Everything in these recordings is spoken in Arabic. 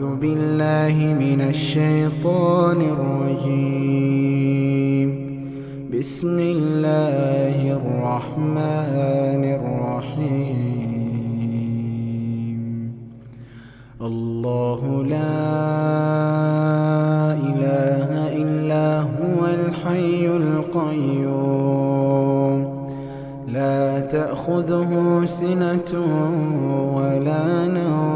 أعوذ بالله من الشيطان الرجيم. بسم الله الرحمن الرحيم. الله لا إله إلا هو الحي القيوم. لا تأخذه سنة ولا نوم.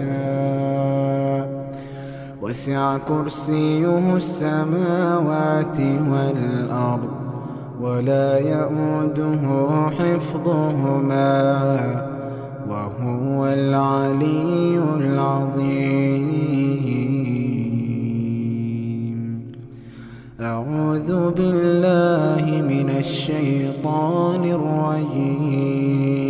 بما شاء. وسع كرسيه السماوات والأرض ولا يؤوده حفظهما وهو العلي العظيم. أعوذ بالله من الشيطان الرجيم.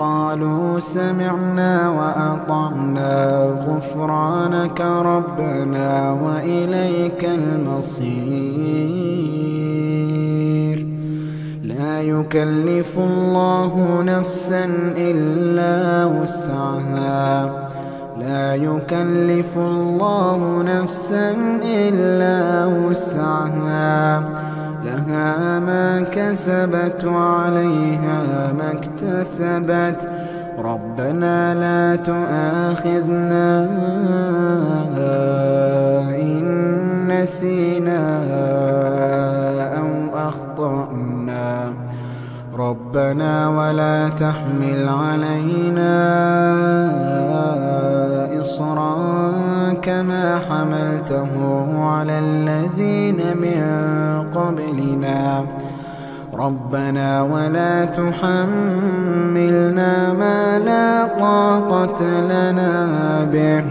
وقالوا سمعنا وأطعنا غفرانك ربنا وإليك المصير. لا يكلف الله نفسا إلا وسعها. لا يكلف الله نفسا إلا وسعها. لها ما كسبت وعليها ما اكتسبت. ربنا لا تؤاخذنا إن نسينا أو أخطأنا. ربنا ولا تحمل علينا حملته على الذين من قبلنا. ربنا ولا تحملنا ما لا طاقة لنا به.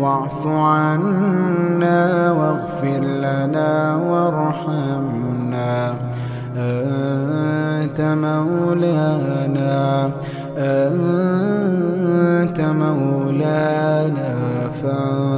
واعف عنا واغفر لنا وارحمنا. أنت مولانا. أنت مولانا. فانصرنا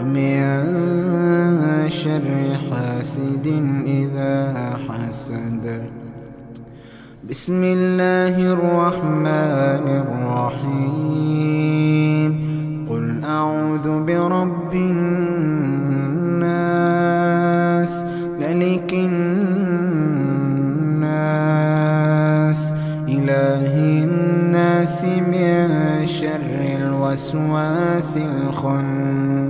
ومن شر حاسد إذا حسد. بسم الله الرحمن الرحيم. قل أعوذ برب الناس ملك الناس إله الناس من شر الوسواس الخناس.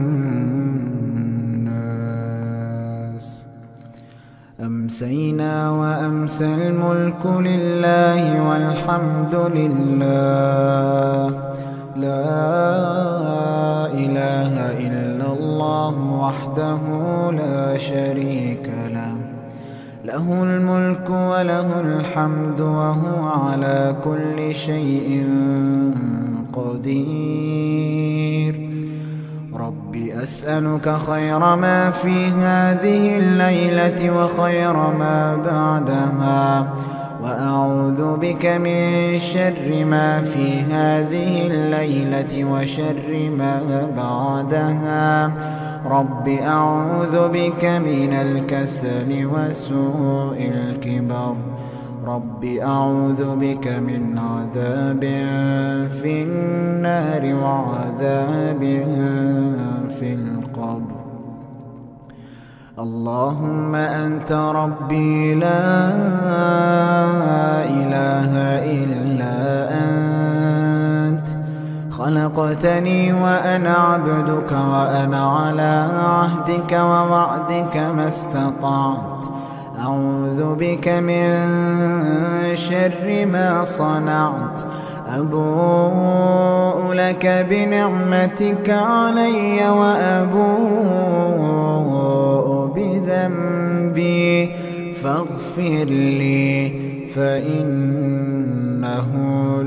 أمسينا وأمسى الملك لله والحمد لله. لا إله إلا الله وحده لا شريك له. له الملك وله الحمد وهو على كل شيء قدير. أسألك خير ما في هذه الليلة وخير ما بعدها. وأعوذ بك من شر ما في هذه الليلة وشر ما بعدها. رب أعوذ بك من الكسل وسوء الكبر. رب أعوذ بك من عذاب في النار وعذاب في القبر. اللهم أنت ربي لا إله إلا أنت. خلقتني وأنا عبدك وأنا على عهدك ووعدك ما استطعت. أعوذ بك من شر ما صنعت. أبوء لك بنعمتك علي وأبوء بذنبي. فاغفر لي فإنه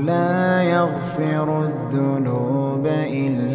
لا يغفر الذنوب إلا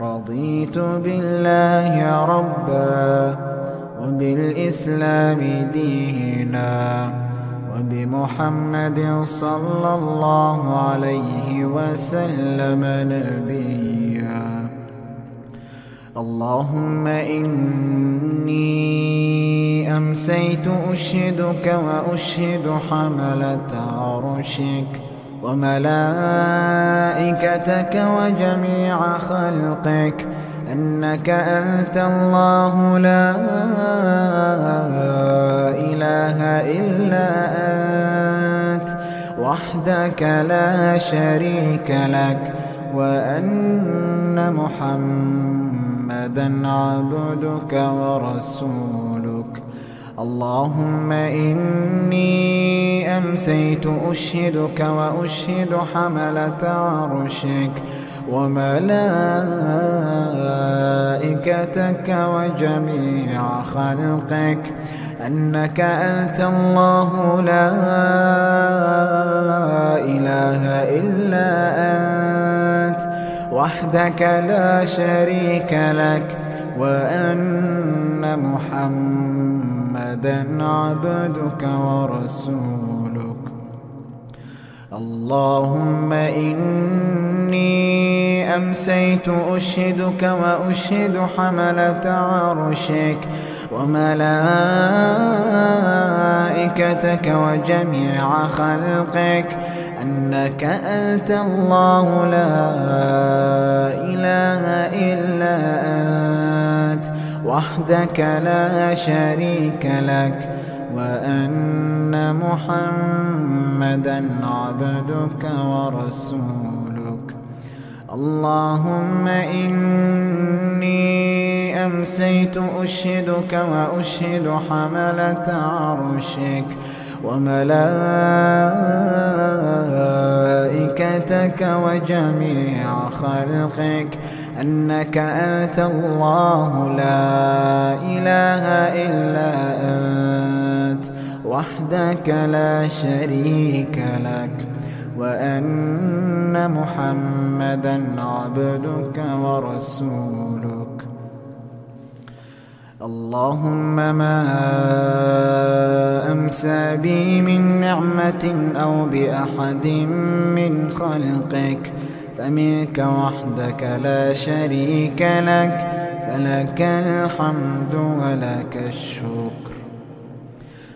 رضيت بالله ربا وبالإسلام دينا وبمحمد صلى الله عليه وسلم نبيا. اللهم إني أمسيت أشهدك وأشهد حملة عرشك وملائكتك وجميع خلقك أنك أنت الله لا إله إلا أنت وحدك لا شريك لك وأن محمدا عبدك ورسولك اللهم إني أمسيت أشهدك وأشهد حملة عرشك وملائكتك وجميع خلقك أنك أنت الله لا إله إلا أنت وحدك لا شريك لك وأن محمدا عبدك ورسولك. اللهم إني أمسيت أشهدك وأشهد حملة عرشك وملائكتك وجميع خلقك. أنك أنت الله لا إله إلا أنت وحدك لا شريك لك وأن محمدا عبدك ورسولك. اللهم إني أمسيت أشهدك وأشهد حملة عرشك وملائكتك وجميع خلقك أنك أنت الله لا إله إلا أنت وحدك لا شريك لك وأن محمدا عبدك ورسولك. اللهم ما أمسى بي من نعمة أو بأحد من خلقك فمنك وحدك لا شريك لك فلك الحمد ولك الشكر.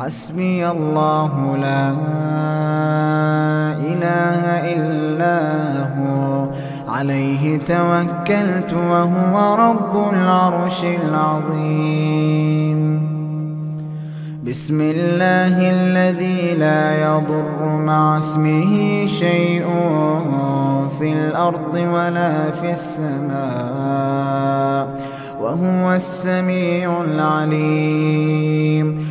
حسبي الله لا إله إلا هو. عليه توكلت وهو رب العرش العظيم. بسم الله الذي لا يضر مع اسمه شيء في الأرض ولا في السماء. وهو السميع العليم.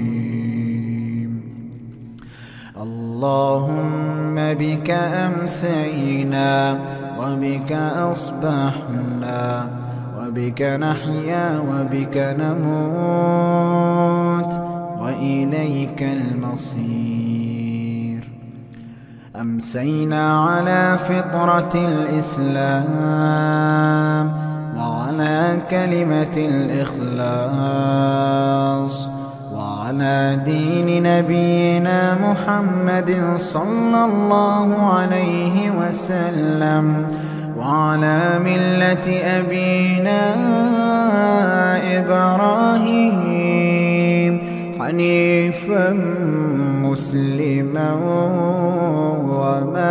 اللهم بك أمسينا وبك أصبحنا وبك نحيا وبك نموت وإليك المصير. أمسينا على فطرة الإسلام وعلى كلمة الإخلاص. وعلى دين نبينا محمد صلى الله عليه وسلم وعلى ملة أبينا إبراهيم حنيفا مسلما وما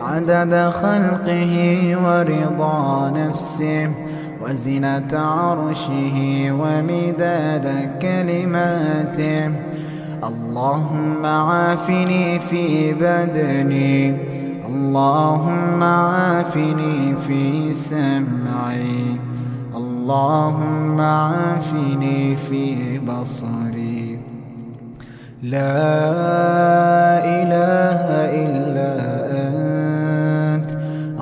عدد خلقه ورضا نفسه وزنة عرشه ومداد كلماته. اللهم عافني في بدني اللهم عافني في سمعي اللهم عافني في بصري. لا إله إلا أنت.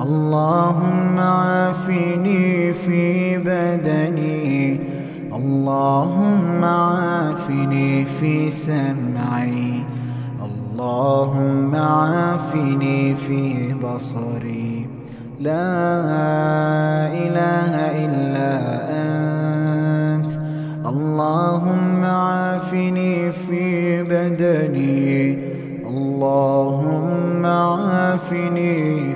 اللهم عافني في بدني. اللهم عافني في سمعي. اللهم عافني في بصري. لا إله إلا أنت. اللهم عافني في بدني. اللهم عافني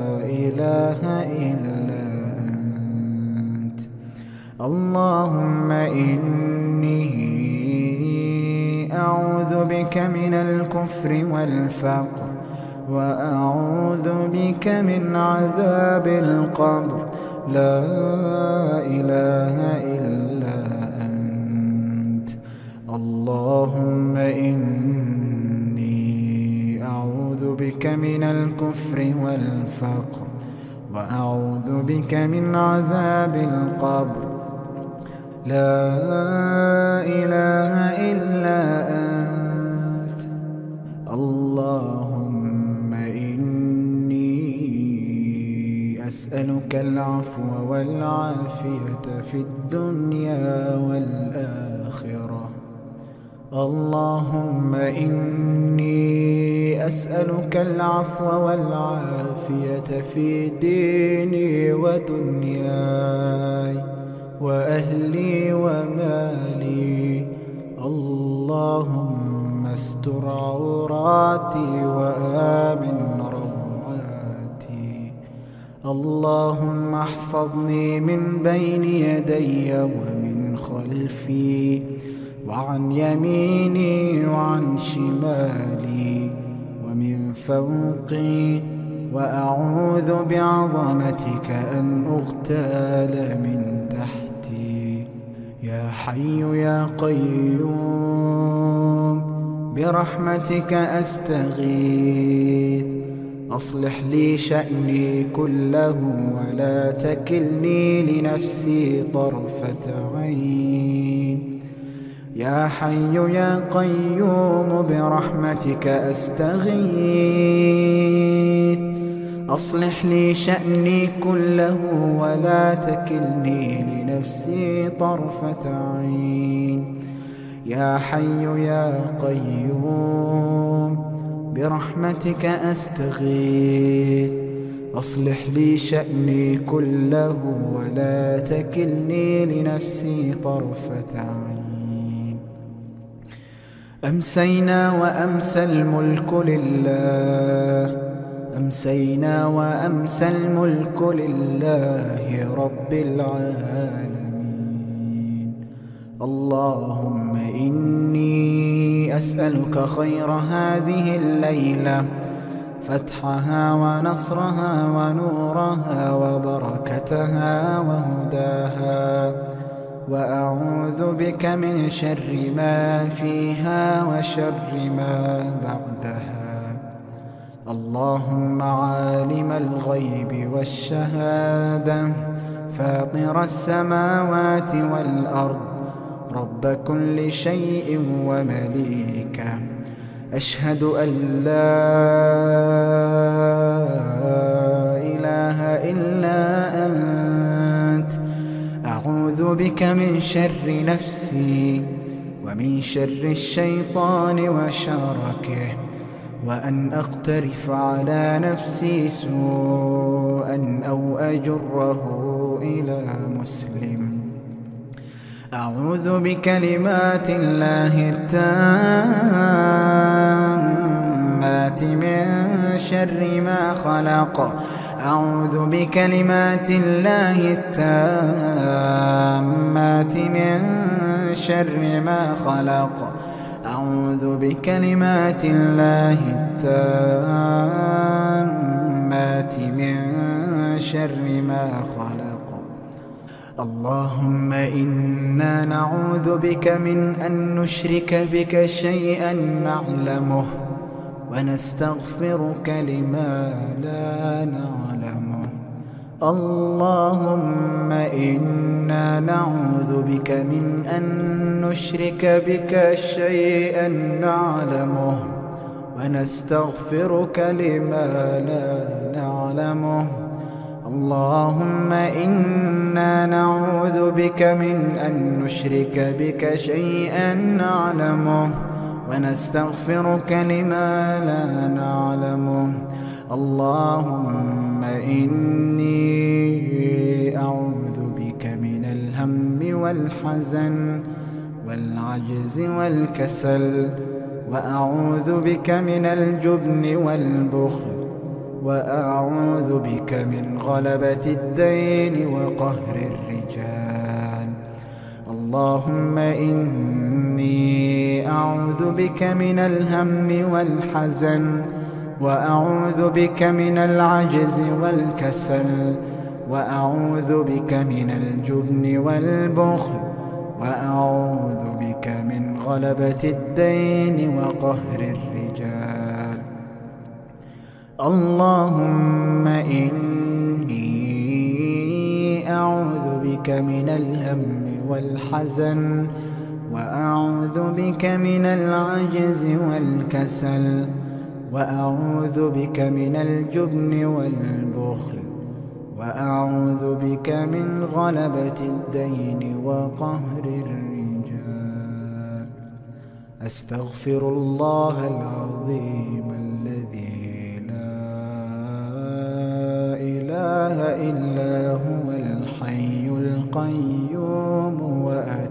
إله إلا أنت. اللهم إني أعوذ بك من الكفر والفقر وأعوذ بك من عذاب القبر. لا إله إلا أنت. اللهم إني بك من الكفر والفقر وأعوذ بك من عذاب القبر. لا إله إلا أنت. اللهم إني أسألك العفو والعافية في الدنيا والآخرة. اللهم إني أسألك العفو والعافية في ديني ودنياي وأهلي ومالي. اللهم استر عوراتي وآمن روعاتي. اللهم احفظني من بين يدي ومن خلفي. وعن يميني وعن شمالي ومن فوقي وأعوذ بعظمتك أن أغتال من تحتي. يا حي يا قيوم برحمتك أستغيث. أصلح لي شأني كله ولا تكلني لنفسي طرفة عين. يا حي يا قيوم برحمتك أستغيث. أصلح لي شأني كله ولا تكلني لنفسي طرفة عين. يا حي يا قيوم برحمتك أستغيث. أصلح لي شأني كله ولا تكلني لنفسي طرفة عين. أمسينا وأمسى الملك لله. أمسينا وأمسى الملك لله رب العالمين. اللهم إني أسألك خير هذه الليلة فتحها ونصرها ونورها وبركتها وهداها. وأعوذ بك من شر ما فيها وشر ما بعدها. اللهم عالم الغيب والشهادة فاطر السماوات والأرض رب كل شيء ومليكه أشهد أن لا إله إلا أنت. أعوذ بك من شر نفسي ومن شر الشيطان وشركه وأن أقترف على نفسي سوءا أو أجره إلى مسلم. أعوذ بكلمات الله التامات من شر ما خلق. أعوذ بكلمات الله التامات من شر ما خلق. أعوذ بكلمات الله التامات من شر ما خلق. اللهم إنا نعوذ بك من أن نشرك بك شيئا نعلمه. ونستغفرك لما لا نعلمه اللهم إنا نعوذ بك من أن نشرك بك شيئا نعلمه ونستغفرك لما لا نعلمه. اللهم إنا نعوذ بك من أن نشرك بك شيئا نعلمه. ونستغفرك لما لا نعلمه اللهم إني أعوذ بك من الهم والحزن والعجز والكسل وأعوذ بك من الجبن والبخل وأعوذ بك من غلبة الدين وقهر الرجال. اللهم إني أعوذ بك من الهم والحزن وأعوذ بك من العجز والكسل وأعوذ بك من الجبن والبخل وأعوذ بك من غلبة الدين وقهر الرجال. اللهم إني أعوذ بك من الهم والحزن وأعوذ بك من العجز والكسل وأعوذ بك من الجبن والبخل وأعوذ بك من غلبة الدين وقهر الرجال. أستغفر الله العظيم الذي لا إله إلا هو الحي القيوم وأتوب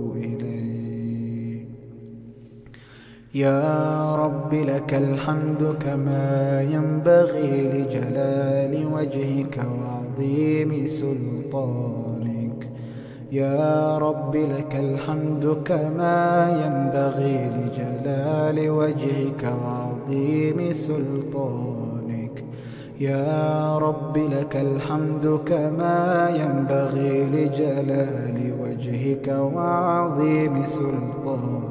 يا رب لك الحمد كما ينبغي لجلال وجهك وعظيم سلطانك. يا رب لك الحمد كما ينبغي لجلال وجهك وعظيم سلطانك. يا رب لك الحمد كما ينبغي لجلال وجهك وعظيم سلطانك.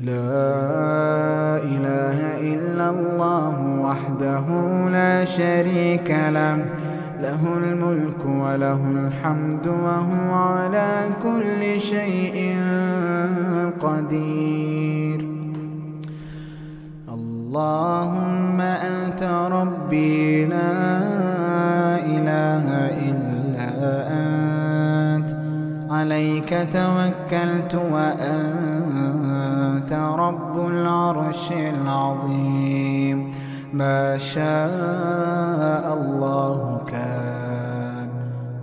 لا إله إلا الله وحده لا شريك له له الملك وله الحمد وهو على كل شيء قدير. اللهم أنت ربي لا إله إلا أنت عليك توكلت وأنت رب العرش العظيم. ما شاء الله كان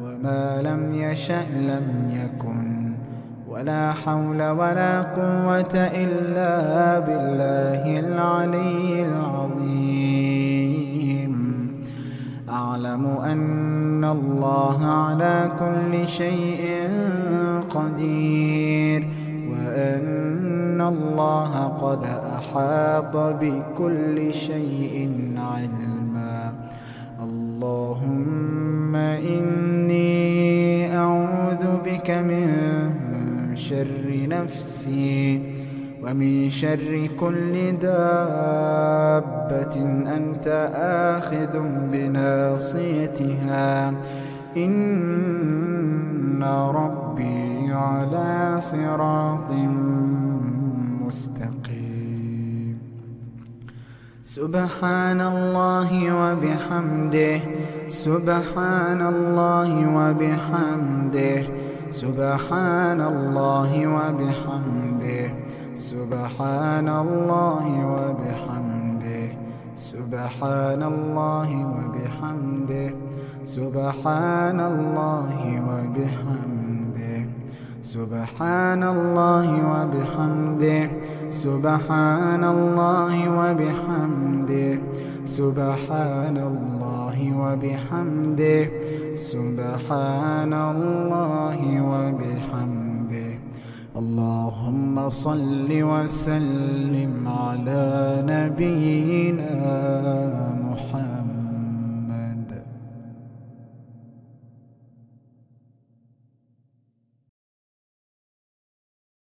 وما لم يشأ لم يكن. ولا حول ولا قوة إلا بالله العلي العظيم. أعلم أن الله على كل شيء قدير. الله قد أحاط بكل شيء علما. اللهم إني أعوذ بك من شر نفسي ومن شر كل دابة أنت آخذ بناصيتها. إن ربي على صراط مستقيم. سبحان الله وبحمده. سبحان الله وبحمده. سبحان الله وبحمده. سبحان الله وبحمده. سبحان الله وبحمده. سبحان الله وبحمده. سبحان الله وبحمده. سبحان الله وبحمده. سبحان الله وبحمده. سبحان الله وبحمده. اللهم صل وسلم على نبينا